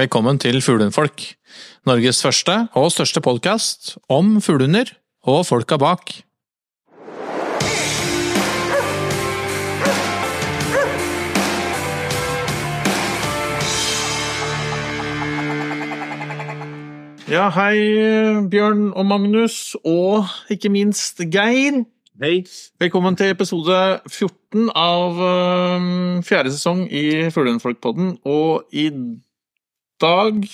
Velkommen til Fuglehundfolk, Norges første og største podkast om fuglehunder og folka bak. Ja, hei Bjørn og Magnus, og ikke minst Geir. Hei. Velkommen til episode 14 av fjerde sesong i Fuglehundfolk-podden. Og i dag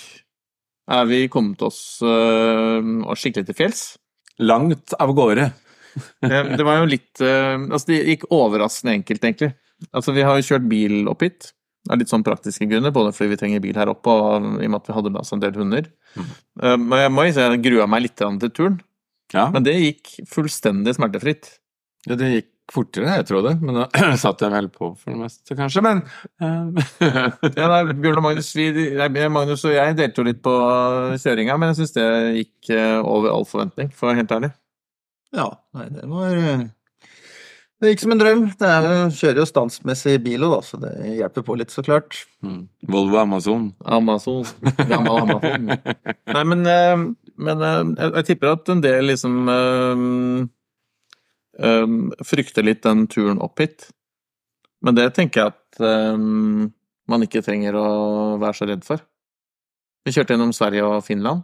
er vi kommet oss øhm, skikkelig til fjells. Langt av gårde. Eh, Det var jo litt øh, Altså, det gikk overraskende enkelt, egentlig. Altså, vi har jo kjørt bil opp hit. Av litt sånn praktiske grunner, både fordi vi trenger bil her oppe, og i og med at vi hadde med oss en del hunder. Eh, Men jeg må si jeg grua meg litt til turen. Ja, Men det gikk fullstendig smertefritt. ja, det gikk fortere, jeg tror det. Men da satt jeg vel på for det meste, kanskje. Men eh, Ja, da, Bjørn og Magnus, vi, nei, Magnus og jeg delte jo litt på kjøringa, men jeg syns det gikk eh, over all forventning, for å være helt ærlig. Ja, nei, det var eh, Det gikk som en drøm. Det er, kjører jo standsmessig bil òg, da, så det hjelper på litt, så klart. mm, Volvo Amazon. Amazon. Gammel Amazon. Nei, men, eh, men eh, jeg, jeg tipper at en del liksom eh, frykter litt den turen opp hit. Men det tenker jeg at um, man ikke trenger å være så redd for. Vi kjørte gjennom Sverige og Finland.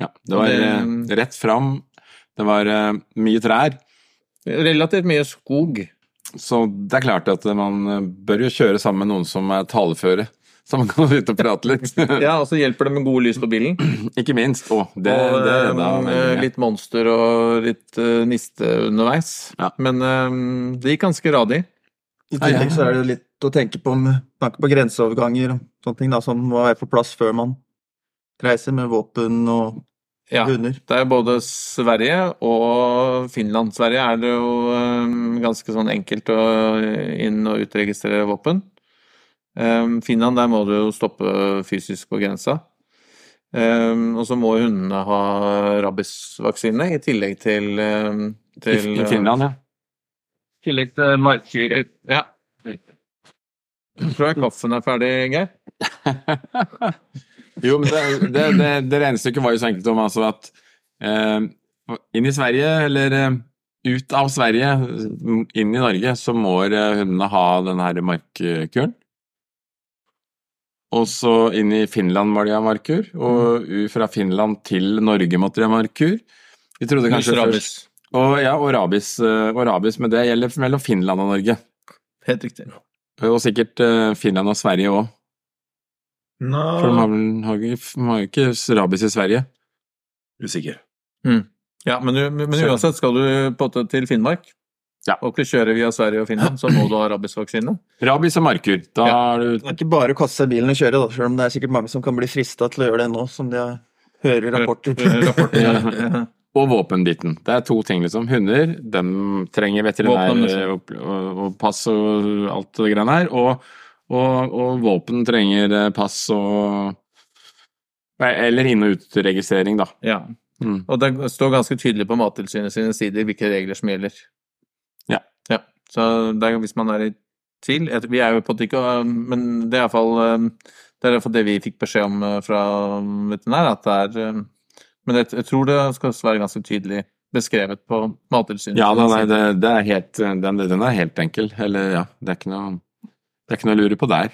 Ja, det var Det- eh, rett fram. Det var uh, mye trær. Relativt mye skog. Så det er klart at man eh, bør jo kjøre sammen med noen som er taleføre. Så man kan sitte og prate litt. Ja, og så hjelper det med gode lys på bilen. Ikke minst. Å, det, og det det, da, veldig litt monster og litt uh, niste underveis. Ja. Men um, det gikk ganske radig. I tillegg så er det litt å tenke på med tanke på grenseoverganger og sånne ting da, som må være på plass før man reiser med våpen og Ja. hunder. Det er både Sverige og Finland. Sverige er det jo um, ganske sånn enkelt å inn- og utregistrere våpen. Eh, Finland, der må du jo stoppe fysisk på grensa. Eh, og så må hundene ha rabiesvaksine i tillegg til, eh, I, til I Finland, ja. I tillegg til markdyr. Ja. Jeg tror jeg kaffen er ferdig, Geir. Jo, men det, det, det, det regnestykket var jo så enkelt om altså at eh, inn i Sverige, eller eh, ut av Sverige, inn i Norge, så må eh, hundene ha denne her markkuren. Og så inn i Finland var det ha markur, og fra Finland til Norge måtte de ha markur. Vi trodde kanskje Rabies. først og, ja, og rabies, eh, og rabis, men det gjelder mellom Finland og Norge. Helt riktig. Og sikkert eh, Finland og Sverige òg, for de har jo ikke- rabies i Sverige. Usikker. Ja, men, men uansett skal du på en til Finnmark Ja. og ikke kjøre via Sverige og Finland, så må du ha rabiesvaksine. Rabies og markur. Da Ja. er du Det er ikke bare å kaste seg i bilen og kjøre, da, selv om det er sikkert mange som kan bli frista til å gjøre det nå, som de hører i rapporter. Rapporter, ja. Og våpenbiten. Det er to ting, liksom. Hunder, de trenger veterinær Våpen, liksom. og, og, og pass og alt det greiene her. Og, og, og våpen trenger eh, pass og Eller inn- og utregistrering, da. ja. Mm. Og det står ganske tydelig på Mattilsynet sine sider hvilke regler som gjelder. Så det er, hvis man er i tvil Vi er jo på ikke Men det er iallfall det er det vi fikk beskjed om eh, fra veterinær, at det er Men jeg, jeg tror det skal være ganske tydelig beskrevet på Mattilsynet. Ja, nei, nei, det, det er helt, den, den er helt enkel. Eller, ja, det er ikke noe det er ikke noe å lure på der.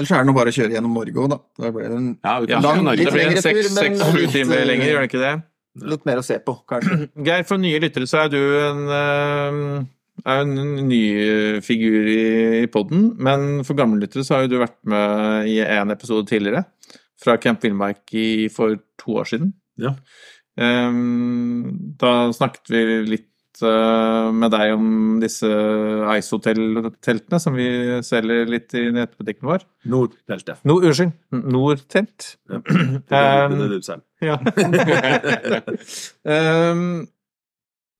Ellers er det nå bare å kjøre gjennom Norge òg, da. Da blir det en, Ja, Ja, utenfor lang- Norge. det blir en lengre tur, seks-sju timer lenger, gjør det ikke det? Litt mer å se på, kanskje. Geir, for nye lyttere så er du en, eh, er en ny figur i, i podden, men for gamle lyttere så har jo du vært med i en episode tidligere, fra Camp Villmark for to år siden. Ja. Ehm, da snakket vi litt med deg om disse Ice-hotell-teltene som vi selger litt i nettbutikken vår. Nordteltet. No, unnskyld, Nordtelt. Ja. Det er det- du selv. Ja. Ehm,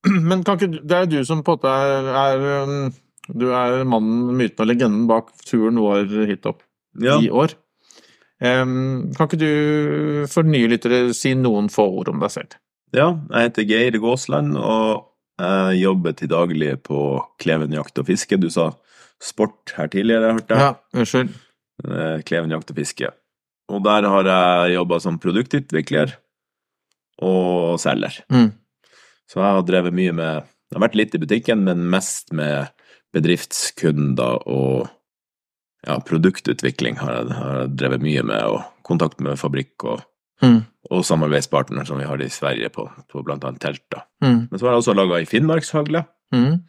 men kan ikke Det er du som på en måte er, er um, Du er mannen, myten og legenden bak turen vår hit opp Ja. i år. Um, kan ikke du for nye lyttere si noen få ord om deg selv? ja, jeg heter Geir Gåsland, og jeg jobber til daglig på Kleven jakt og fiske. Du sa sport her tidligere, hørte jeg. Ja, unnskyld. Eh, Kleven jakt og fiske. Og der har jeg jobba som produktutvikler og selger. Mm. Så jeg har drevet mye med Det har vært litt i butikken, men mest med bedriftskunder og ja, produktutvikling har jeg, har jeg drevet mye med, og kontakt med fabrikk og, Mm. Og samarbeidspartner som vi har i Sverige på, på blant annet telt. da. Mm. Men så har jeg også laga ei finnmarkshagle, Mm.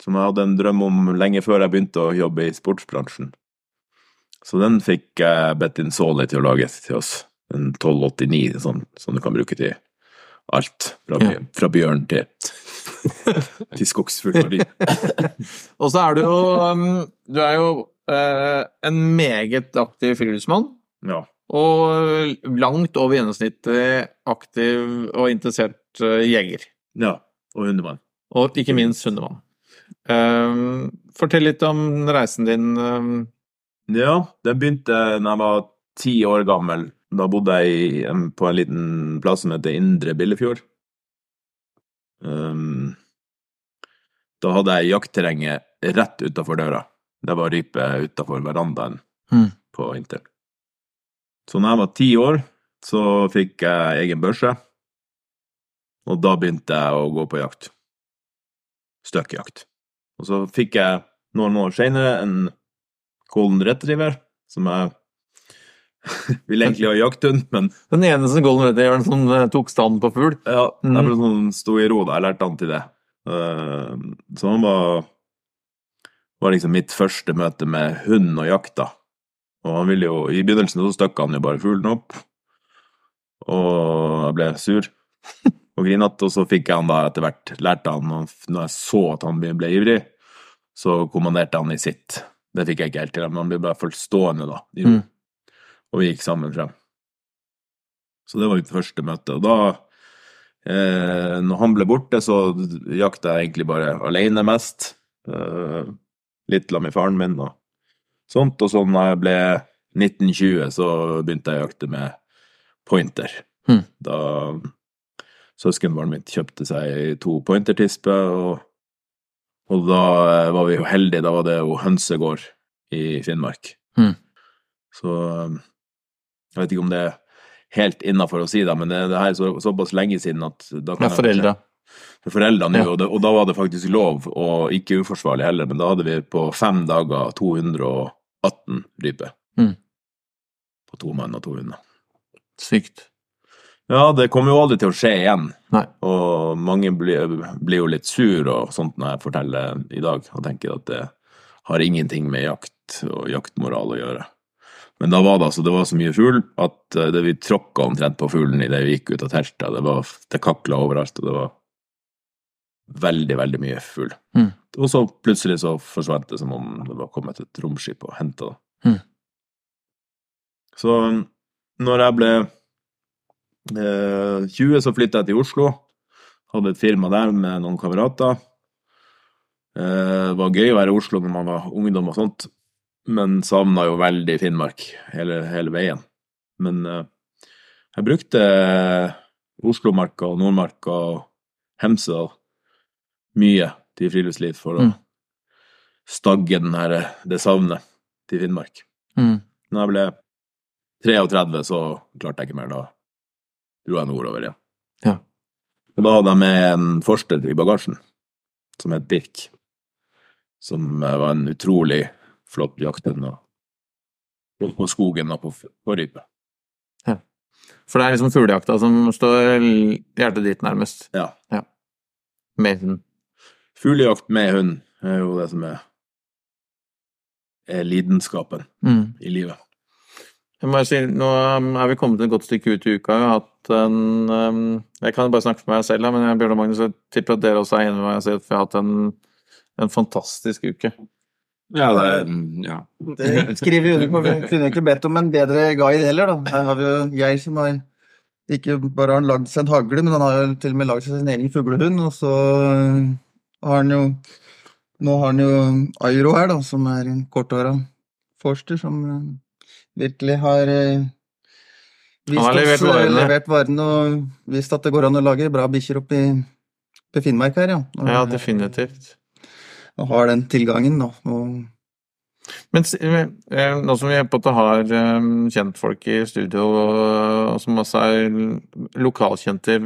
som jeg hadde en drøm om lenge før jeg begynte å jobbe i sportsbransjen. Så den fikk jeg Bettin Saali til å lage til oss. En 1289, sånn, som du kan bruke til alt. Fra, Ja. fra bjørn til, til skogsfugl. Og så er du jo um, Du er jo eh, en meget aktiv friluftsmann. ja. Og langt over gjennomsnittet aktiv og interessert eh, jeger. ja. Og hundemann. Og ikke minst hundemann. Um, fortell litt om reisen din. Um, Ja, den begynte da jeg var ti år gammel. Da bodde jeg på en liten plass som heter Indre Billefjord. Um, da hadde jeg jaktterrenget rett utafor døra. Det var rype utafor verandaen Mm. på Inter. Så når jeg var ti år, så fikk jeg egen børse. Og da begynte jeg å gå på jakt. Støkkjakt. Og så fikk jeg noen år seinere en golden retriever, som jeg vil egentlig ha jakthund, men den eneste golden retrieveren som eh, tok stand på fugl. ja, jeg ble sånn sto i ro da, jeg lærte han til det. Eh, så han var, var liksom mitt første møte med hund og jakta. Og han ville jo, i begynnelsen så stakk han jo bare fuglen opp, og jeg ble sur og grinete, og så fikk jeg han da etter hvert, lærte han, når jeg så at han ble ivrig, så kommanderte han i sitt. Det fikk jeg ikke helt til, men han ble bare fullt stående da. Mm. og vi gikk sammen frem. Så det var mitt første møte, og da Eh, når han ble borte, så jakta jeg egentlig bare alene mest. Eh, litt sammen med faren min og sånt. Og så når jeg ble 1920, så begynte jeg å jakte med pointer. Mm. Da søskenbarnet mitt kjøpte seg to pointertisper, og, og da eh, var vi jo heldige. Da var det jo hønsegård i Finnmark. Mm. Så eh, jeg vet ikke om det er helt innafor å si det, men det, det her er så, såpass lenge siden at da kan Med jeg foreldra. For foreldrene, Ja. og, det, og da var det faktisk lov, og ikke uforsvarlig heller, men da hadde vi på fem dager 218 ryper. Mm. På to mann og to hunder. Sykt. Ja, det kommer jo aldri til å skje igjen, Nei. og mange blir, blir jo litt sur og sånt når jeg forteller i dag, og tenker at det har ingenting med jakt og jaktmoral å gjøre. Men da var det altså, det var så mye fugl at eh, det vi tråkka omtrent på fuglen idet vi gikk ut av teltet. Det, var, det kakla overalt, og det var veldig, veldig mye fugl. Mm. Og så plutselig så forsvant det som om det var kommet et romskip og henta det. Mm. Så når jeg ble eh, 20, så flytta jeg til Oslo. Hadde et firma der med noen kamerater. Eh, det var gøy å være i Oslo når man var ungdom og sånt, men savna jo veldig Finnmark hele, hele veien. Men eh, jeg brukte Oslomarka og Nordmarka og Hemsedal mye til friluftsliv for å Mm. stagge den her, det savnet til Finnmark. Mm. Når jeg ble 33, så klarte jeg ikke mer. Da dro jeg nordover igjen. Ja. Da hadde jeg med en forster i bagasjen, som het Birk. Som var en utrolig flott jakthund. og- På skogen og på, på rype. For det er liksom fuglejakta som står hjertet ditt nærmest. Ja. Med hund. Fuglejakt med hund er jo det som er, er lidenskapen Mm. i livet. Jeg må si, nå er vi kommet et godt stykke ut i uka. Jeg har hatt en um, Jeg kan bare snakke for meg selv, men jeg, Bjørn og Magnus, jeg tipper at dere også er enig med meg. Jeg sier at vi har hatt en, en fantastisk uke. Ja, det er, ja. Det skriver jo under på. Vi kunne ikke bedt om en bedre guide heller, da. Her har vi jo Geir som har ikke bare har han lagd seg en hagle, men han har jo til og med lagd seg sin egen fuglehund. Og så har han jo Nå har han jo Airo her, da, som er en korthåra forster som eh, virkelig har eh, vist Han har levert oss, eh, varene. levert varene og vist at det går an å lage bra bikkjer oppe i på Finnmark her, ja. Og, Ja, definitivt. og har den tilgangen, da. Og Men eh, nå som vi på at har eh, kjentfolk i studio, og som også er lokalkjente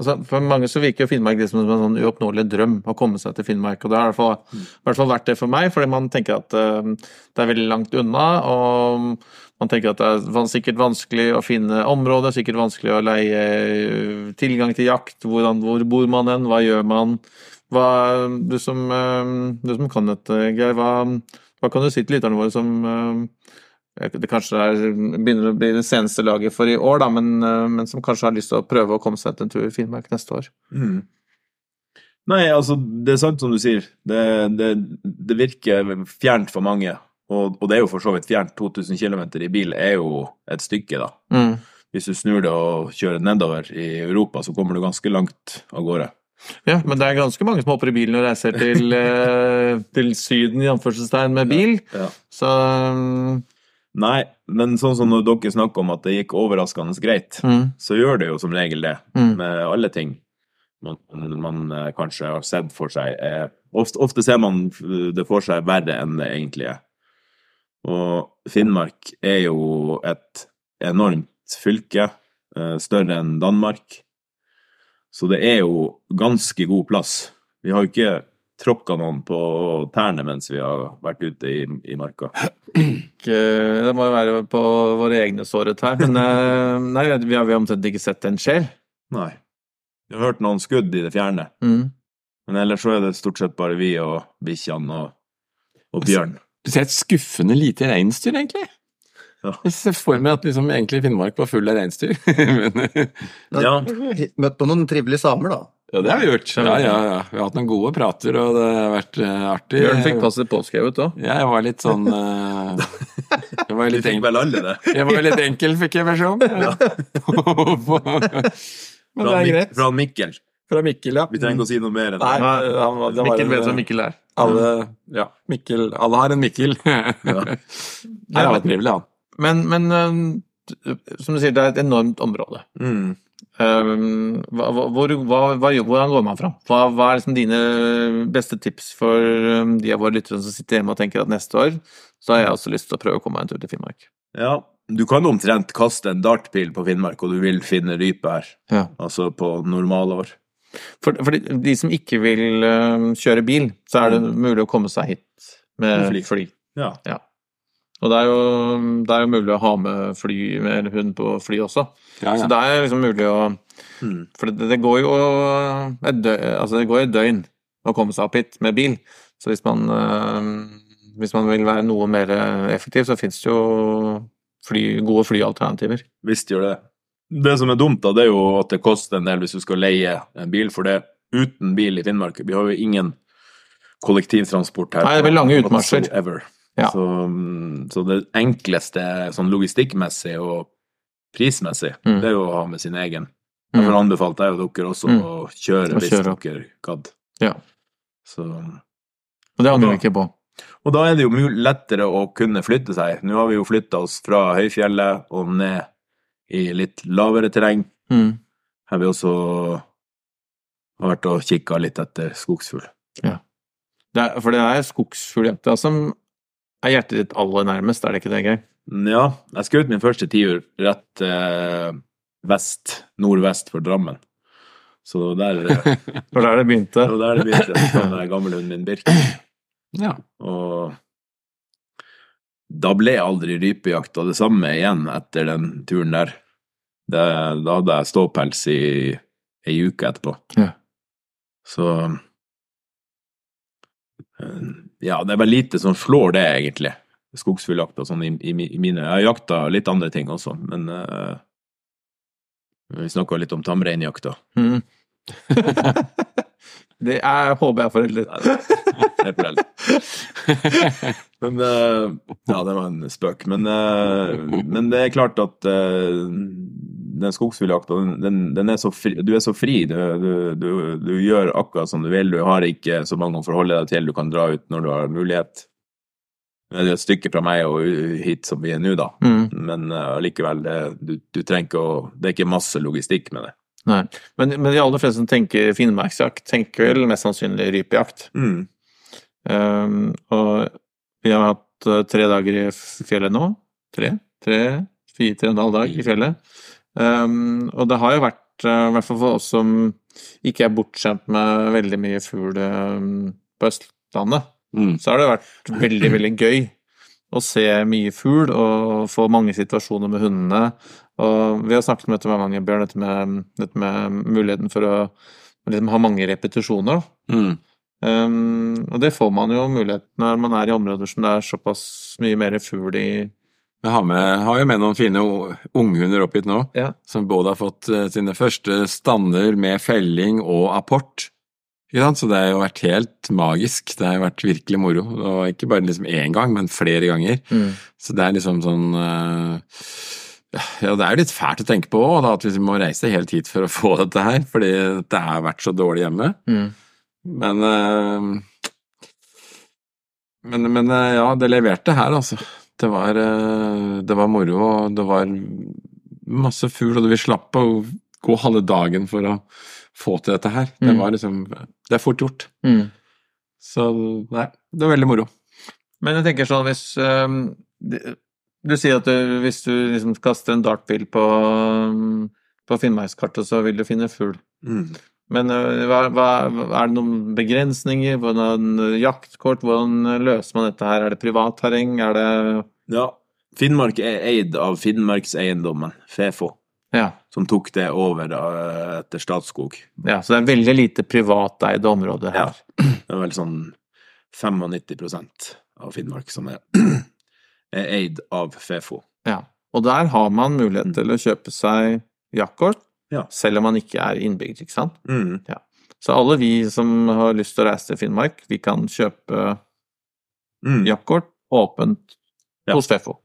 altså For mange så virker Finnmark liksom som en sånn uoppnåelig drøm å komme seg til Finnmark. Og det har i hvert fall, hvert fall vært det for meg, fordi man tenker at uh, det er veldig langt unna. Og man tenker at det er sikkert vanskelig å finne områder, sikkert vanskelig å leie eh, tilgang til jakt. Hvordan, hvor bor man hen, hva gjør man? Hva, du, som, eh, du som kan dette, Geir, hva, hva kan du si til lytterne våre som det kanskje er, begynner å bli det seneste laget for i år, da, men, eh, men som kanskje har lyst til å prøve å komme seg til en tur i Finnmark neste år? Mm. Nei, altså, det er sant som du sier. Det, det, det virker fjernt for mange. Og, og det er jo for så vidt fjernt. 2000 km i bil er jo et stykke, da. Mm. Hvis du snur det og kjører nedover i Europa, så kommer du ganske langt av gårde. Ja, men det er ganske mange som hopper i bilen og reiser til, eh, til Syden i anførselstegn med bil. Ja. Så mm, Nei, men sånn som når dere snakker om at det gikk overraskende greit, mm, så gjør det jo som regel det mm, med alle ting man, man eh, kanskje har sett for seg. Eh, ofte, ofte ser man det for seg verre enn det egentlig er. Og Finnmark er jo et enormt fylke, eh, større enn Danmark. Så det er jo ganske god plass. Vi har jo ikke tråkka noen på tærne mens vi har vært ute i, i marka. ikke- det må jo være på våre egne såret her, men eh, nei, vi har, vi har omtrent ikke sett en sjel. Nei. Vi har hørt noen skudd i det fjerne, Mm. men ellers så er det stort sett bare vi og bikkjene og, og bjørn. Du ser et skuffende lite reinsdyr, egentlig. Ja. Jeg ser for meg at liksom egentlig Finnmark var full av reinsdyr. Men, Ja. Møtt på noen trivelige samer, da. Ja, det har vi gjort. Ja, ja, ja. Vi har hatt noen gode prater, og det har vært eh, artig. Bjørn fikk passet påskrevet òg. Ja, jeg var litt sånn eh, Jeg var litt litt fikk enkel, vel alle det. jeg var litt enkel fikk jeg beskjed om. Men det Fra, er greit. fra Mikkel. Fra Mikkel, ja. Vi trenger ikke å si noe mer enn Nei, han det var Mikkel vet en- hvem Mikkel er. Alle, ja, Mikkel, alle har en Mikkel. ja. det var trivelig, han. Men, men eh, som du sier, det er et enormt område. Mm. Eh, hva, hva- hvor, hva, hvordan går man fram? Hva, hva er liksom dine beste tips for eh, de av våre lyttere som sitter hjemme og tenker at neste år så har jeg også lyst til å prøve å komme meg en tur til Finnmark? Ja, du kan omtrent kaste en dartpil på Finnmark, og du vil finne rype her. Ja. Altså på normalår. For, for de, de som ikke vil eh, kjøre bil, så er det mulig å komme seg hit med fly. fly. Ja. Og det er, jo, det er jo mulig å ha med fly med hund på fly også. Ja, Så det er liksom mulig å Mm. For det, det går jo et døgn, altså det går et døgn å komme seg opp hit med bil. Så hvis man, øh, hvis man vil være noe mer effektiv, så finnes det jo fly, gode flyalternativer. Visst gjør det. Det som er dumt, da, det er jo at det koster en del hvis du skal leie en bil, for det uten bil i Finnmark Vi har jo ingen kollektivtransport her. Nei, det blir lange utmarsjer. Ja. Så, mm, så det enkleste sånn logistikkmessig og prismessig, Mm. det er jo å ha med sin egen. Mm. Derfor anbefalte jeg jo dere også Mm. å kjøre hvis kjøre. dere gadd. Ja. Så Og det angrer vi ikke på. Og da er det jo lettere å kunne flytte seg. Nå har vi jo flytta oss fra høyfjellet og ned i litt lavere terreng. Mm. Her vi også vært og kikka litt etter skogsfugl. Det er, for det er skogsfugljakta som er hjertet ditt aller nærmest, er det ikke det, Geir? Ja, jeg skjøt min første tiur rett eh, vest, nordvest for Drammen. Så der, eh, Det var der det begynte. det var der det begynte. Sammen med gammelhunden min Birk. ja. Og da ble aldri rypejakta det samme igjen etter den turen der. Det, da hadde jeg ståpels i ei uke etterpå. Ja. Så eh, Ja, det er bare lite som slår det, egentlig. Skogsfugljakt og sånn i, i, i mine Jeg har jakta litt andre ting også, men uh, Vi snakka litt om tamreinjakta. Mm. det er, håper jeg vel. Men uh, Ja, det var en spøk. Men, uh, men det er klart at eh, den skogsfugljakta, den, den, den er så fri, du er så fri. Du, du, du, du gjør akkurat som du vil. Du har ikke så mange å forholde deg til. Du kan dra ut når du har mulighet. Det er et stykke fra meg og hit som vi er nå, da. Mm. Men eh, allikevel, det, du, du trenger ikke å Det er ikke masse logistikk med det. Nei. Men, men de aller fleste som tenker finnmarksjakt, tenker vel mest sannsynlig rypejakt. Mm. Um, og vi har hatt hatt eh, tre dager i fjellet nå. Tre? Tre? Fire, tre og en halv dag i fjellet. Um, og det har jo vært, eh, i hvert fall for oss som ikke er bortskjemt med veldig mye fugl um, på Østlandet, Mm. så har det vært veldig, veldig gøy å se mye fugl og få mange situasjoner med hundene. Og vi har snakket om dette med mange, Bjørn, dette med, dette med muligheten for å liksom, ha mange repetisjoner. Mm. Um, og det får man jo mulighet når man er i områder som det er såpass mye mer fugl i. Jeg har, med, har jo med noen fine unghunder opp hit nå, Ja. som både har fått eh, sine første stander med felling og apport. Så det har jo vært helt magisk. Det har jo vært virkelig moro. Og ikke bare liksom én gang, men flere ganger. Så det er liksom sånn eh, Ja, det er jo litt fælt å tenke på òg, at vi må reise helt hit for å få dette her, fordi det har vært så dårlig hjemme. Mm. Men eh, Men, men ja, det leverte her, altså. Det var, eh, det var moro, og det var masse fugl, og vi slapp å gå halve dagen for å få til dette her. Det Mm. var liksom Det er fort gjort. Mm. Så nei, det var veldig moro. Men jeg tenker sånn hvis um, Du sier at du, hvis du liksom kaster en dartpil på, um, på Finnmarkskartet, så vil du finne fugl. Men hva, hva, er det noen begrensninger? Hvordan jaktkort? Hvordan løser man dette her? Er det privat terreng? Er det Ja. Finnmark er eid av Finnmarkseiendommen, Fefo, Ja. som tok det over etter Statskog. ja så det er veldig lite privateide områder her. Ja. Det er vel sånn 95% av Finnmark som er, er eid av Fefo. Ja. Og der har man mulighet til å kjøpe seg jaktkort, Ja. selv om man ikke er innbygd, ikke sant? Mm. Så alle vi som har lyst til å reise til Finnmark, vi kan kjøpe Mm. jaktkort åpent Ja. hos Fefo.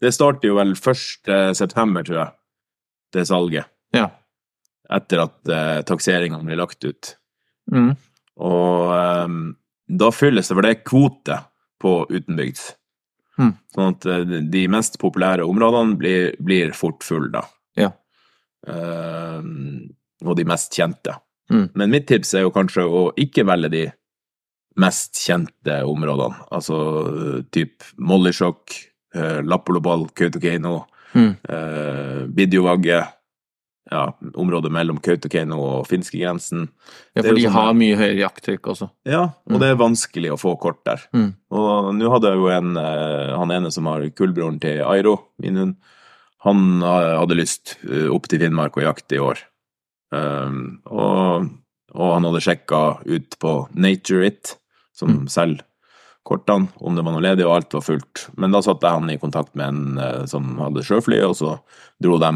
Det starter jo vel 1. september, tror jeg, det salget. Ja. Etter at eh, takseringene blir lagt ut. Mm. Og ehm, da fylles det, for det er kvote på utenbygds. Mm. Sånn at eh, de mest populære områdene blir, blir fort full da. Ehm, og de mest kjente. Mm. Men mitt tips er jo kanskje å ikke velge de mest kjente områdene. Altså eh, typ Mollysjokk, uh, Lappoloball, Kautokeino, Mm. uh, Bidjovagge, ja, området mellom Kautokeino og finskegrensen. Ja, for de sånn har mye høyere jakttrykk også. Ja, og Mm. det er vanskelig å få kort der. Mm. Og nå hadde jeg jo en, eh, han ene som har kullbroren til Airo, min hund, han eh, hadde lyst eh, opp til Finnmark og jakte i år. Um, og, og han hadde sjekka ut på Nature It, som Mm. selger kortene, om det var noe ledig, og alt var fullt. Men da satte jeg han i kontakt med en eh, som hadde sjøfly, og så dro de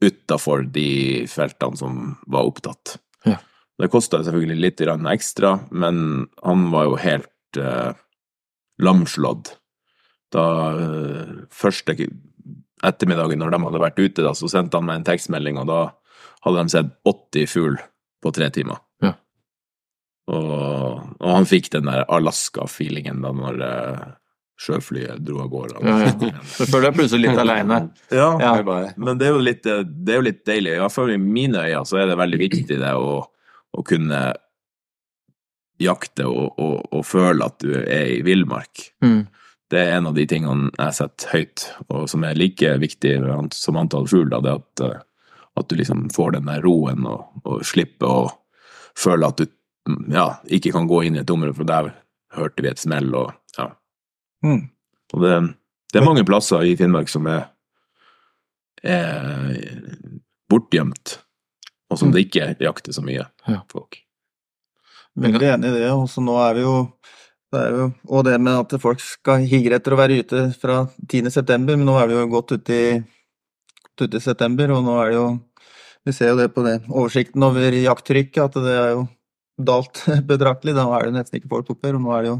utafor de feltene som var opptatt. Ja. Det kosta selvfølgelig litt ekstra, men han var jo helt uh, lamslått. Da uh, første ettermiddagen når de hadde vært ute, da, så sendte han meg en tekstmelding, og da hadde de sett 80 fugl på tre timer. Ja. Og, og han fikk den der Alaska-feelingen da når uh, sjøflyet dro av gårde. Ja, ja. Så føler jeg plutselig litt aleine. Ja, Ja. Men det er jo litt, det er jo litt deilig. I hvert fall i mine øyne så er det veldig viktig det å, å kunne jakte og, og, og føle at du er i villmark. Mm. Det er en av de tingene jeg setter høyt, og som er like viktig som antall fugl. Det at, eh, at du liksom får den der roen og, og slipper å føle at du mm, ja, ikke kan gå inn i et område, for der hørte vi et smell. og ja. Mm. Og det, det er mange plasser i Finnmark som er, er bortgjemt, og som det ikke jakter så mye Ja. folk. Veldig enig i det. Også nå er vi jo det er jo, og det med at folk skal higre etter å være ute fra 10. september, men nå er vi jo godt ute i, ute i september, og nå er det jo Vi ser jo det på det oversikten over jakttrykket, at det er jo dalt betraktelig. Da er det nesten ikke folk oppe her, og nå er det jo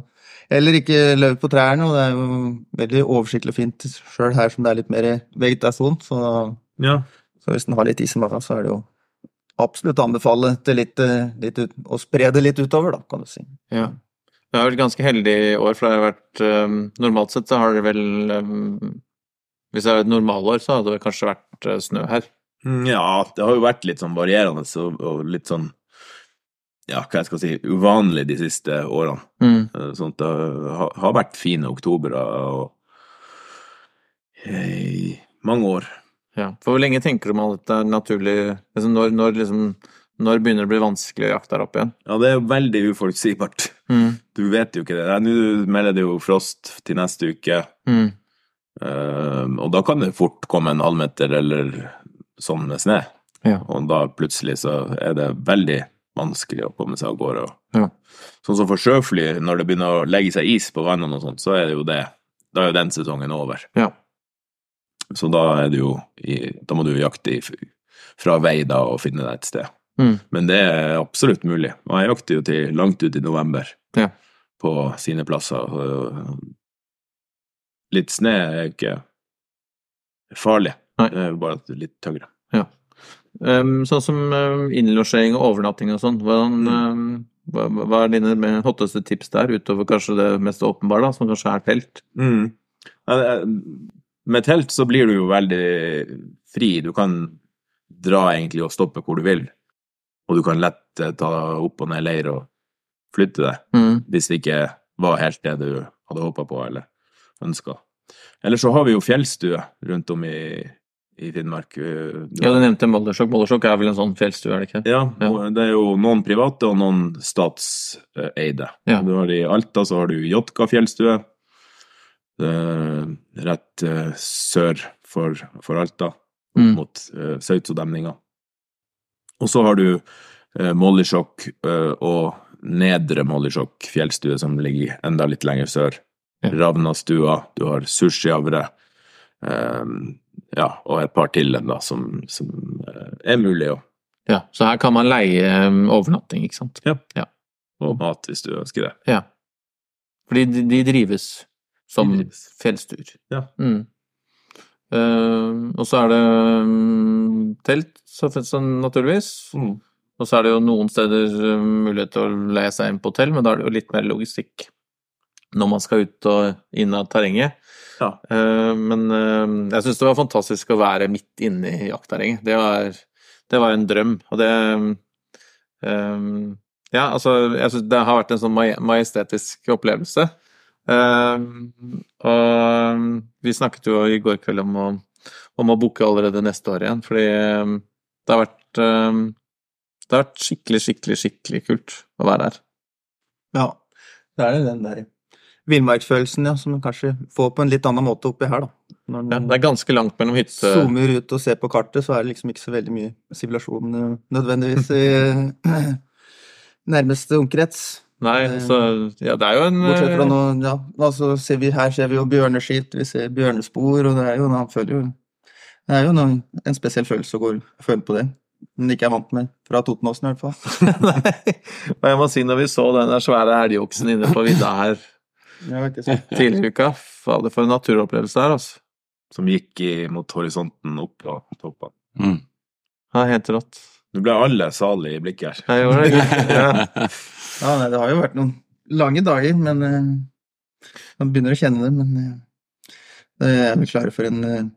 heller ikke løv på trærne, og det er jo veldig oversiktlig og fint sjøl her som det er litt mer vegetasjon. Så, Ja. så hvis en har litt is i magen, så er det jo absolutt å anbefale til litt, eh, litt ut, å spre det litt utover, da, kan du si. Ja. Vi har vært ganske heldig i år, for det har vært um, Normalt sett så har det vel um, Hvis det er et normalår, så hadde det kanskje vært uh, snø her. Mm, Ja, det har jo vært litt sånn varierende og, og litt sånn ja, hva jeg skal si, uvanlig de siste årene. Mm. Eh, Sånn at det har, vært fine oktober og i mange år. Ja. For hvor lenge tenker du om at det er naturlig liksom når, når, liksom, når begynner det å bli vanskelig å jakte her opp igjen? Ja, det er veldig uforutsigbart. Mm. Du vet jo ikke det. Nå melder det jo frost til neste uke, Mm. Uh, og da kan det fort komme en halvmeter eller sånn med snø. Ja. Og da plutselig så er det veldig vanskelig å komme seg av gårde. Ja. Sånn som for sjøfly, når det begynner å legge seg is på vannene og sånt, så er det jo det. Da er jo den sesongen over. Ja. Så da er det jo i, Da må du jakte i, fra vei da og finne deg et sted. Mm. Men det er absolutt mulig. Og jeg jakter jo til langt ut i november Ja. på sine plasser. Litt snø er ikke farlig. Nei. Det er bare at det er litt tyngre. Um, sånn som um, innlosjering og overnatting og sånn, hvordan, Mm. um, hva, hva er dine med hotteste tips der, utover kanskje det mest åpenbare, da, som kanskje er telt? Mm. Ja, Med telt så blir du jo veldig fri. Du kan dra egentlig og stoppe hvor du vil. Og du kan lett eh, ta opp og ned leir og flytte deg, Mm. hvis det ikke var helt det du hadde håpa på eller ønska. Eller så har vi jo fjellstue rundt om i, i Finnmark. Du Ja, du nevnte Moldersjokk. Moldersjokk er vel en sånn fjellstue, er det ikke? Ja, Ja. det er jo noen private og noen statseide. Ja. Du har I Alta så har du Jotka fjellstue, eh, rett eh, sør for, for Alta, Mm. mot uh, Sautso-demninga. Og så har du uh, eh, og Nedre Mollisjokk fjellstue, som ligger enda litt lenger sør. Ja. Ravnastua, du har Sushiavre, eh, ja, og et par til da, som, som eh, er mulig å Ja, så her kan man leie um, overnatting, ikke sant? Ja, og mat hvis du ønsker det. Ja. Fordi de, de drives som De drives. fjellstuer. Ja. Mm. Uh, og så er det um, telt, så, så naturligvis. Og så er det jo noen steder um, mulighet til å leie seg inn på hotell, men da er det jo litt mer logistikk når man skal ut og inn av terrenget. Ja. Uh, men uh, jeg syns det var fantastisk å være midt inne i jaktterrenget. Det var, det var en drøm, og det um, Ja, altså, jeg syns det har vært en sånn majestetisk opplevelse. Um, og vi snakket jo i går kveld om å, om å booke allerede neste år igjen, fordi um, det har vært um, det har vært skikkelig, skikkelig, skikkelig kult å være her. Ja, det er den der villmarksfølelsen ja, som man kanskje får på en litt annen måte oppi her, da. Når Ja, det er ganske langt mellom hytte... zoomer ut og ser på kartet, så er det liksom ikke så veldig mye sivilisasjon eh, nødvendigvis i eh, nærmeste omkrets. Nei, så Ja, det er jo en Bortsett fra eh, nå, ja, altså ser vi, her ser vi jo bjørneskilt, vi ser bjørnespor, og det er jo, Han føler jo Det er jo noen, en spesiell følelse å gå føle på det. Men ikke er vant med fra Totenåsen i hvert fall. Nei. Og jeg må si, når vi så den der svære elgoksen inne på vidda her Ja, tidligere i uka Fader, for en naturopplevelse det er, altså. Som gikk mot horisonten opp på toppen. Mm. Er helt rått. Nå ble alle salige i blikket her. Jeg gjorde det. Ja. Ja, nei, det har jo vært noen lange dager, men uh, man begynner å kjenne det. Men uh, det er vi klare for en, eh,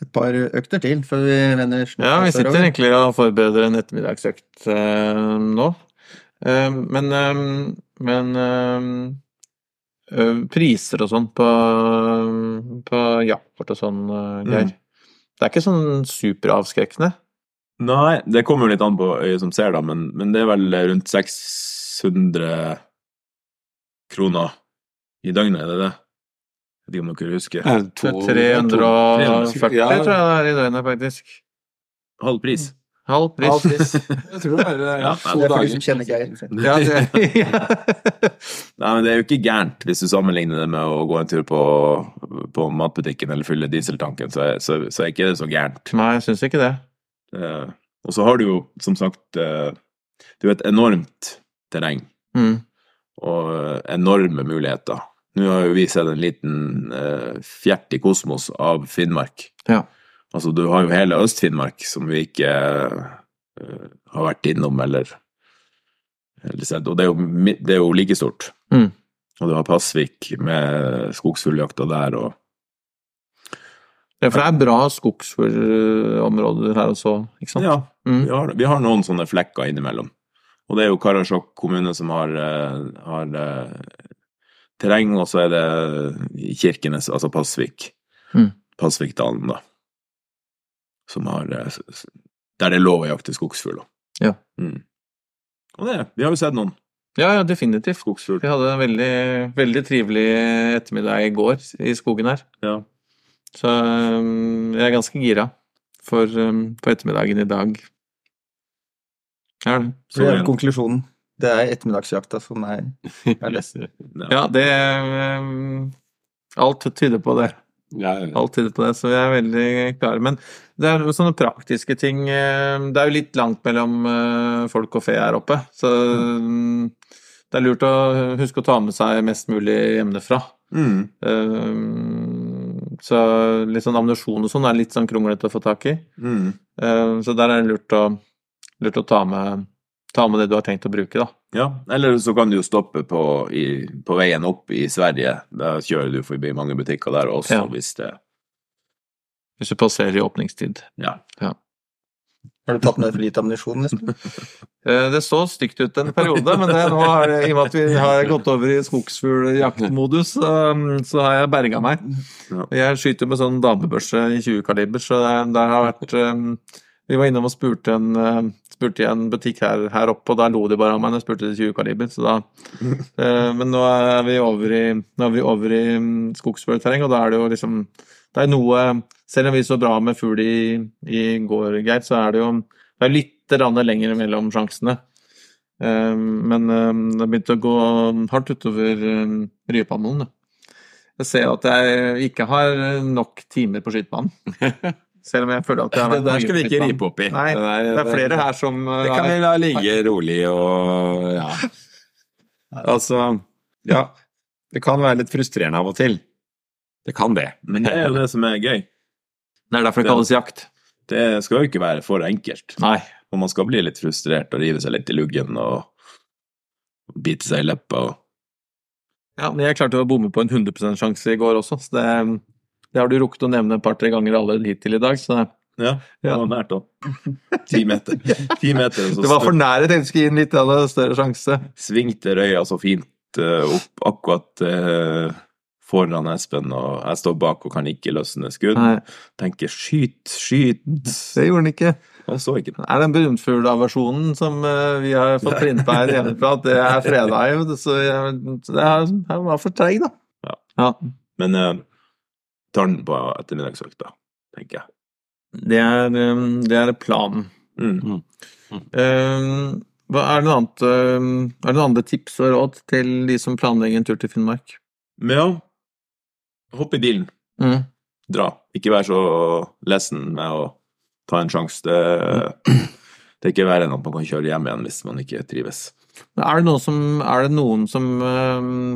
et par økter til før vi vender snart Ja, vi sitter egentlig og forbereder en ettermiddagsøkt eh, nå. Eh, men eh, men priser og sånn på, på jaktkort og sånn, eh, Geir. Mm. Det er ikke sånn superavskrekkende. Nei, det kommer jo litt an på øyet som ser, da, men, men det er vel rundt 600 kroner i døgnet, er det det? Ikke om dere husker. Eh, Det to- er 340, Ja. tror jeg det er i døgnet, faktisk. Halv pris. Halv pris. Jeg tror det er Ja, ja, to Det er for de dager. som kjenner Geir. Ja, det, Nei, men det er jo ikke gærent hvis du sammenligner det med å gå en tur på, på matbutikken eller fylle dieseltanken, så så, så er ikke det så gærent. Nei, jeg syns ikke det. Uh, og så har du jo, som sagt, uh, det er jo et enormt terreng Mm. og enorme muligheter. Nå har jo vi sett en liten eh, fjert i kosmos av Finnmark. Ja. Altså, du har jo hele Øst-Finnmark som vi ikke eh, har vært innom eller, eller sett, og det er, jo, det er jo like stort. Mm. Og du har Pasvik med skogsfugljakta der, og Ja, for det er bra skogsfuglområder her også, ikke sant? ja, Mm. vi har, vi har noen sånne flekker innimellom. Og det er jo Karasjok kommune som har, eh, har eh, terreng, og så er det Kirkenes, altså Pasvik. Mm. Pasvikdalen, da. Som har eh, Der det er lov å jakte skogsfugl. da. Ja. Mm. Og det, vi har jo sett noen Ja, ja, definitivt. skogsfugl. Vi hadde en veldig, veldig trivelig ettermiddag i går i skogen her. Ja. Så um, jeg er ganske gira for, um, for ettermiddagen i dag. Ja, det. Så det er konklusjonen. Det er ettermiddagsjakta som er, er best. ja det um, Alt tyder på det. Ja, ja. Alt tyder på det, så vi er veldig klare. Men det er jo sånne praktiske ting eh, Det er jo litt langt mellom eh, folk og fe her oppe, så mm, det er lurt å huske å ta med seg mest mulig hjemmefra. Mm. Um, Så litt sånn ammunisjon og sånn er litt sånn kronglete å få tak i. Mm. Um, Så der er det lurt å, lurt å ta, med, ta med det du har tenkt å bruke, da. Ja, eller så kan du jo stoppe på, i, på veien opp i Sverige. Da kjører du forbi mange butikker der også, Ja. hvis det Hvis du passerer i åpningstid. Ja. Har du tatt med for lite ammunisjon, Espen? Eh, Det så stygt ut en periode, men det, nå det i og med at vi har gått over i skogsfugljaktmodus, så, så har jeg berga meg. Jeg skyter med sånn damebørse i 20 kaliber, så det, det har vært eh, Vi var innom og spurte, en, eh, spurte i en butikk her, her oppe, og da lo de bare av meg når jeg spurte til 20 kaliber, så da eh, Men nå er vi over i, nå over i mm, skogsfuglterreng, og da er det jo liksom Det er noe Selv om vi så bra med fugl i, i går, Geir, så er det jo det er litt lenger mellom sjansene. Eh, Men det har begynt å gå hardt utover ryepannelen. Jeg ser at jeg ikke har nok timer på skytebanen. Selv om jeg føler at jeg har Det der skal vi ikke rippe ripe opp i. Nei, der- Det er flere her som eh, Det kan vi la ligge rolig og ja. Altså, ja. Det kan være litt frustrerende av og til. Det kan det. Men det er jo det som er gøy. Det er derfor det kalles jakt. Det skal jo ikke være for enkelt. Nei. Og man skal bli litt frustrert og rive seg litt i luggen og bite seg i leppa. og Ja, men jeg klarte å bomme på en 100 sjanse i går også, så det, det har du rukket å nevne et par-tre ganger allerede hittil i dag. Så Ja, det var nært òg. Ti meter. Ti meter, det var for nære tenkte jeg skulle gi en litt større sjanse. svingte røya så fint eh, opp akkurat eh, foran Espen, og jeg står bak og kan ikke løsne skudd. Nei, Tenker skyt, skyt. det gjorde den ikke. Jeg så ikke den. Det er den brunfuglaversjonen som eh, vi har fått printa her hjemmefra, at det er freda jo. Så jeg, det er, jeg var for treig, da. Ja. ja. Men uh, tar den på ettermiddagsøkta, tenker jeg. Det er, eh, det er planen. Mm. Eh, Hva er det noe annet uh, Er det noen andre tips og råd til de som planlegger en tur til Finnmark? Ja, hopp i bilen. Mm. Dra. Ikke vær så lessen med å ta en sjanse. Det, det er ikke verre enn at man kan kjøre hjem igjen hvis man ikke trives. Men Er det, noen som, er det noen som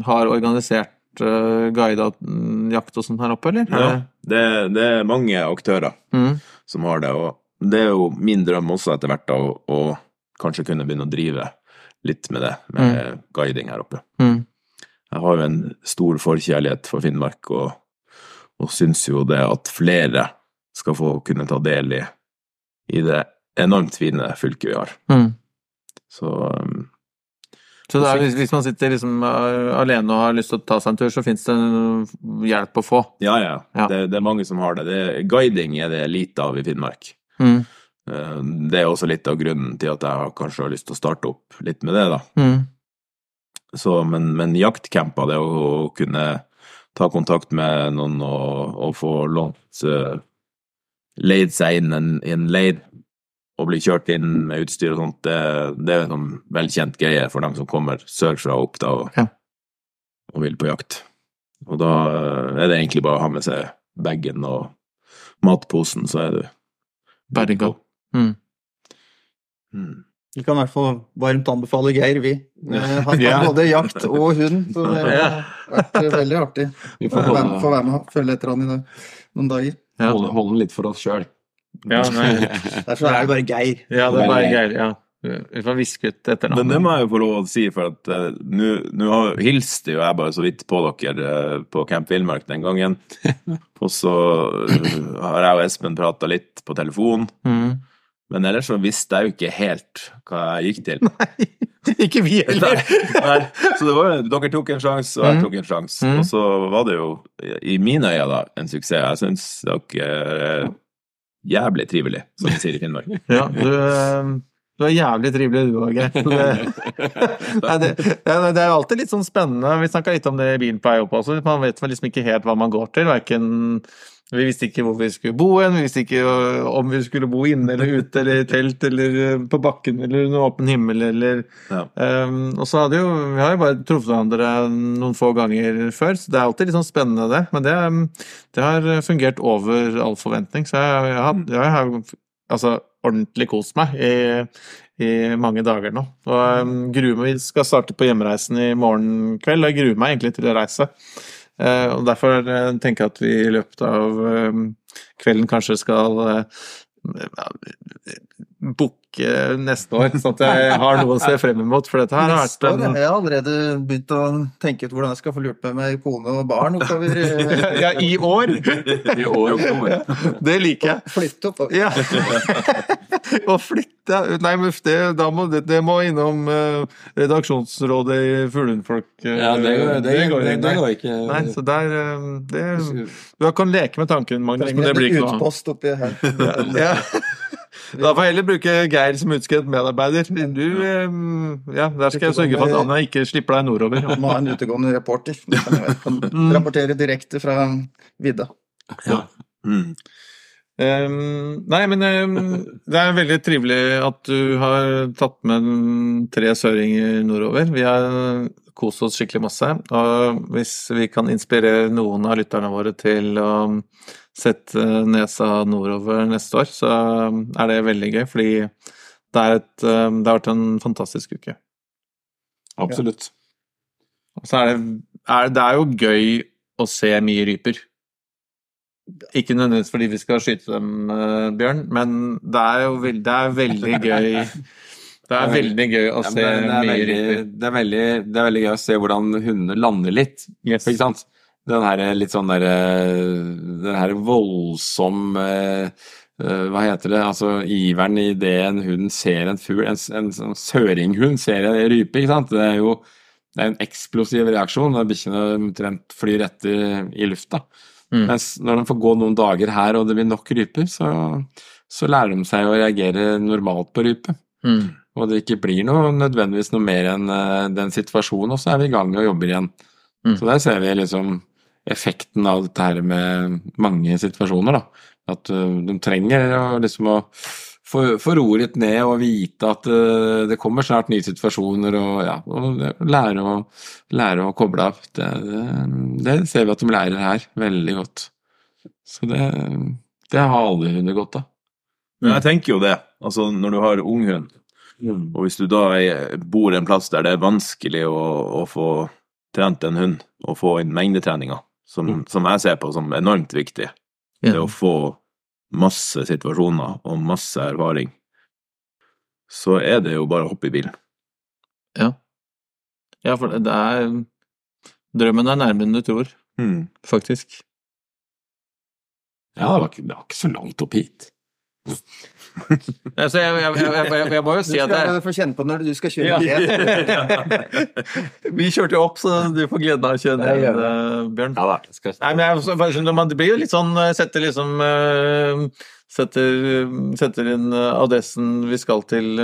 har organisert uh, guida mm, jakt og sånt her oppe, eller? Ja, det, det er mange aktører Mm. som har det, og det er jo min drøm også etter hvert da, å, å kanskje kunne begynne å drive litt med det, med guiding her oppe. Mm. Jeg har jo en stor forkjærlighet for Finnmark, og, og syns jo det at flere skal få kunne ta del i, i det enormt fine fylket vi har. Mm. Så um, Så er, hvis, hvis man sitter liksom eh, alene og har lyst til å ta seg en tur, så fins det hjelp å få. ja, ja. Ja. Det, det er mange som har det. det. Guiding er det lite av i Finnmark. Mm. Eh, Det er også litt av grunnen til at jeg kanskje har lyst til å starte opp litt med det, da. Mm. Så, men, men jaktcamper, det å kunne ta kontakt med noen og, og få lånt uh, Leid seg inn en, en leir og bli kjørt inn med utstyr og sånt, det, det er en sånn velkjent greie for dem som kommer sørfra og opp da og, Ja. og vil på jakt. Og da eh, er det egentlig bare å ha med seg bagen og matposen, så er du Berga. Mm. Mm. Vi kan i hvert fall varmt anbefale Geir, vi. Eh, Han har både jakt og hund, så det har vært veldig artig. Vi Få får være med, være og følge etter han i noen dager. Ja. holde, holde den litt for oss sjøl. Ja. Derfor er det bare Geir. ja, det er bare Geir. Ja. Vi får viske ut etternavnet. Men det må jeg jo få lov å si, for at uh, nå hilste jo jeg bare så vidt på dere uh, på Camp Villmark den gangen. Og så uh, har jeg og Espen prata litt på telefon, Mm. men ellers så visste jeg jo ikke helt hva jeg gikk til. Ikke vi heller. Nei, så det var, dere tok en sjanse, og jeg Mm. tok en sjanse. Mm. Og så var det jo, i mine øyne, da, en suksess. Jeg syns dere er jævlig trivelig, som de sier i Finnmark. Ja, du, eh, du er jævlig trivelig du òg, Geir. Det, er- det er alltid litt sånn spennende. Vi snakka litt om det i bilen på vei opp også. Man vet liksom ikke helt hva man går til. Hverken Vi visste ikke hvor vi skulle bo hen, vi visste ikke øh, om vi skulle bo inne eller ute eller i telt eller øh, på bakken eller under åpen himmel eller Ja. Um, og så hadde jo, Vi har jo bare truffet hverandre noen få ganger før, så det er alltid litt sånn spennende, det. Men det, um, det har fungert over all forventning. Så jeg, jeg, har, jeg har altså, ordentlig kost meg i, i mange dager nå. Og um, gruer meg, Vi skal starte på hjemreisen i morgen kveld, og jeg gruer meg egentlig til å reise. Eh, og Derfor eh, tenker jeg at vi i løpet av um, kvelden kanskje skal booke neste år, sånn at jeg har noe å se frem imot. For dette her har vært en Jeg har allerede begynt å tenke ut hvordan jeg skal få lurt meg med kone og barn oppover. eh, Ja, i år! I år. Det liker jeg. Flytte oppover. Ja. Å flytte Nei, men det, da må, det, det må innom eh, redaksjonsrådet i Fuglehundfolk. eh, Ja, det går, det, går det, går ikke. Nei, så der eh, det, Du kan leke med tanken, Magnus, men det blir ikke noe utpost oppi her. Ja. Da får jeg heller bruke Geir som utskrevet medarbeider. Du, eh, ja, der skal jeg sørge for at Anna ikke slipper deg nordover. Må ha en utegående reporter. Du kan Mm. Rapportere direkte fra vidda. Mm. Um, nei, men um, det er veldig trivelig at du har tatt med tre søringer nordover. Vi har kost oss skikkelig masse. Og hvis vi kan inspirere noen av lytterne våre til å sette nesa nordover neste år, så er det veldig gøy. Fordi det, et, um, det har vært en fantastisk uke. Absolutt. Og så er det, er, det er jo gøy å se mye ryper. Ikke nødvendigvis fordi vi skal skyte dem, eh, Bjørn, men det er jo veld, det er veldig gøy Det er veldig gøy å Ja, se men det, er mye veldig, ryper. det, er veldig, det er veldig gøy å se hvordan hundene lander litt. Yes. Ikke sant? Den her litt sånn derre Den her voldsom eh, eh, Hva heter det? Altså iveren i det en hund ser en fugl En, en, sånn søringhund ser en rype, ikke sant? Det er jo det er en eksplosiv reaksjon når bikkjene omtrent flyr etter i lufta. Mm. Mens når de får gå noen dager her og det blir nok ryper, så, så lærer de seg å reagere normalt på rype. Mm. Og det ikke blir noe, nødvendigvis noe mer enn eh, den situasjonen, og så er vi i gang og jobber igjen. Mm. Så der ser vi liksom effekten av dette her med mange situasjoner, da. At eh, de trenger liksom å få, roet litt ned og vite at eh, det kommer snart nye situasjoner, og ja, og lære å, lære å koble av. Det, det, det ser vi at de lærer her, veldig godt. Så det, det har alle hunder godt av. Men jeg tenker jo det, altså når du har ung hund, og hvis du da bor en plass der det er vanskelig å, å få trent en hund, og få inn mengdetreninga, som, Mm. som jeg ser på som enormt viktig, det å få masse situasjoner og masse erfaring, så er det jo bare å hoppe i bilen. Ja. ja, for det er Drømmen er nærmere enn du tror, Mm. faktisk. Ja, det var, ikke, det var ikke så langt opp hit. Altså, jeg, jeg, jeg, jeg, jeg må jo si at Du skal få kjenne på når du skal kjøre ned. Vi kjørte jo opp, så du får gleden av å kjøre ned, eh, Bjørn. Ja da. Nei, men man, det blir jo litt sånn eh, Setter liksom eh, Setter, setter inn adressen vi skal til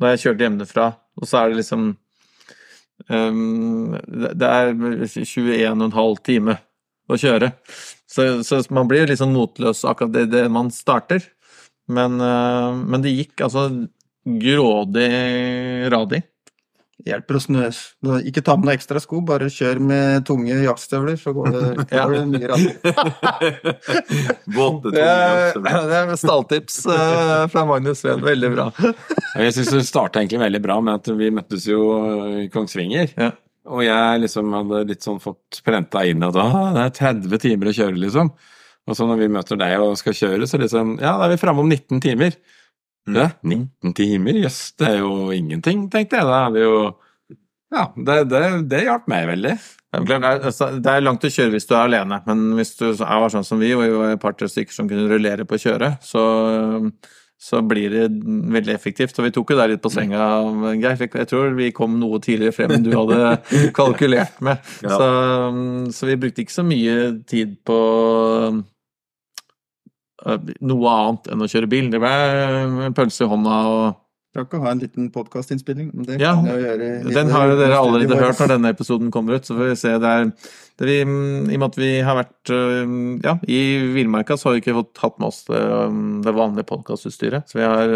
da jeg kjørte hjemmefra, og så er det liksom ehm, det det er 21,5 time å kjøre. Så, så man blir jo litt sånn motløs akkurat det, det man starter. Men, eh, men det gikk altså grådig radig. Hjelper å snø. Ikke ta med noe ekstra sko, bare kjør med tunge jaktstøvler, så går det, Ja. går det mye raskere. Våte Det tunge det er stalltips eh, fra Magnus Sveen. Veldig bra. Jeg syns det starta egentlig veldig bra med at vi møttes jo i Kongsvinger. Ja. Og jeg liksom hadde litt sånn fått prenta inn at ah, det er 30 timer å kjøre, liksom. Og så når vi møter deg og skal kjøre, så liksom Ja, da er vi framme om 19 timer. Mm. Ja, 19 timer? Jøss, det er jo ingenting, tenkte jeg. Da er vi jo Ja, det, det, det hjalp meg veldig. Det er altså, det er langt å kjøre hvis du er alene, men hvis du er sånn som vi, og vi var et par-tre stykker som kunne rullere på kjøret, så, så blir det veldig effektivt. Og vi tok jo deg litt på senga, Geir. Jeg tror vi kom noe tidligere frem enn du hadde kalkulert med. Så, så vi brukte ikke så mye tid på noe annet enn å kjøre bil. Det ble en pølse i hånda og Rakk å ha en liten podkastinnspilling. Det Ja, kan jeg gjøre i- Den har jo dere allerede hørt når denne episoden kommer ut, så får vi se. Det er, det vi, I og med at vi har vært øh, ja, i villmarka, så har vi ikke fått hatt med oss det, øh, det vanlige podkastutstyret. Så vi har,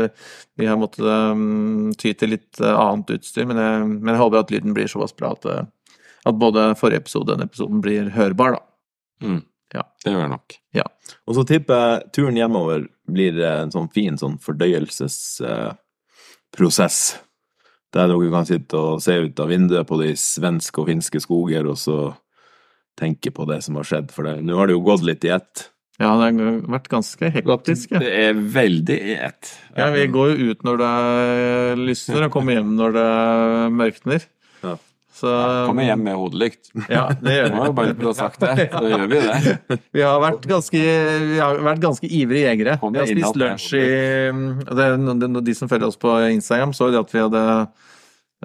vi har måttet um, ty til litt annet utstyr, men jeg, men jeg håper at lyden blir såpass bra at, at både forrige episode og denne episoden blir hørbar, da. Mm. Ja. Det gjør jeg nok. Og så tipper jeg turen hjemover blir en sånn fin sånn fordøyelsesprosess. Der dere kan sitte og se ut av vinduet på de svenske og finske skoger, og så tenke på det som har skjedd. For det- nå har det jo gått litt i ett. Ja, det har vært ganske hektisk. Ja. Det er veldig i ett. Ja, vi går jo ut når det lysner, og kommer hjem når det mørkner. Ja. Kommer hjem med hodelykt. Ja, det gjør vi. Bare for vi. ha sagt det. Så gjør vi det. Vi har vært ganske, vi har vært ganske ivrige jegere. Vi har spist lunsj i De som følger oss på Instagram, så jo det at vi hadde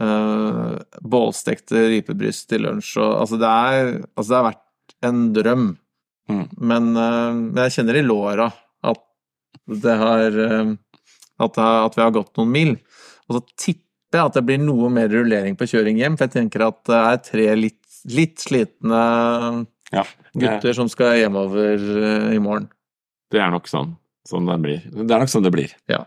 uh, bålstekte rypebryst til lunsj. Og, altså, det er, altså, det har vært en drøm. Mm. Men, uh, jeg kjenner i låra at det har uh, at, at vi har gått noen mil. Og så tipper jeg at det blir noe mer rullering på kjøring hjem, for jeg tenker at det er tre litt, litt slitne Ja, gutter som skal hjemover eh, i morgen. det er nok sånn. Sånn det blir. Det er nok sånn det blir. Ja.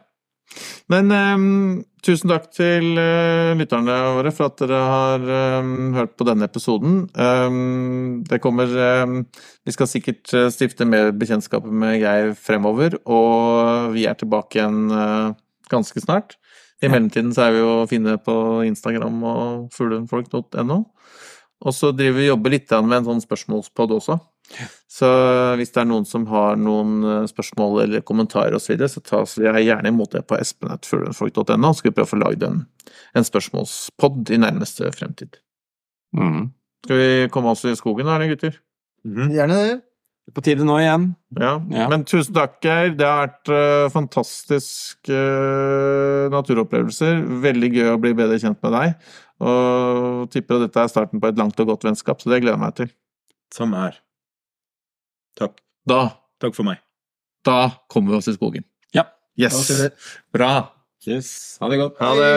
Men um, tusen takk til uh, lytterne våre for at dere har um, hørt på denne episoden. Um, det kommer Vi skal sikkert stifte mer bekjentskaper med Geir fremover, og vi er tilbake igjen uh, ganske snart. I mellomtiden så er vi jo å finne på Instagram og fuglefolk.no. Og så driver vi jobber litt med en sånn spørsmålspod også. Så hvis det er noen som har noen eh, spørsmål eller kommentarer osv., så, videre, så tas vi gjerne imot det på espen.fuglefolk.no. Så skal vi prøve å få lagd en, en spørsmålspod i nærmeste fremtid. Mm. Skal vi komme oss i skogen da, eller gutter? Gjerne det. På tide nå igjen. Ja. Ja. Men tusen takk, Geir. Det har vært uh, fantastiske uh, naturopplevelser. Veldig gøy å bli bedre kjent med deg. Og tipper at dette er starten på et langt og godt vennskap, så det gleder jeg meg til. Samme her. Takk. Da, Takk for meg. da kommer vi oss i skogen. Ja. Yes! Bra. Yes. Ha det godt. Ha det!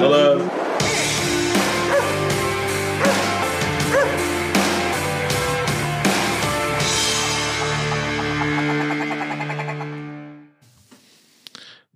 Ha det.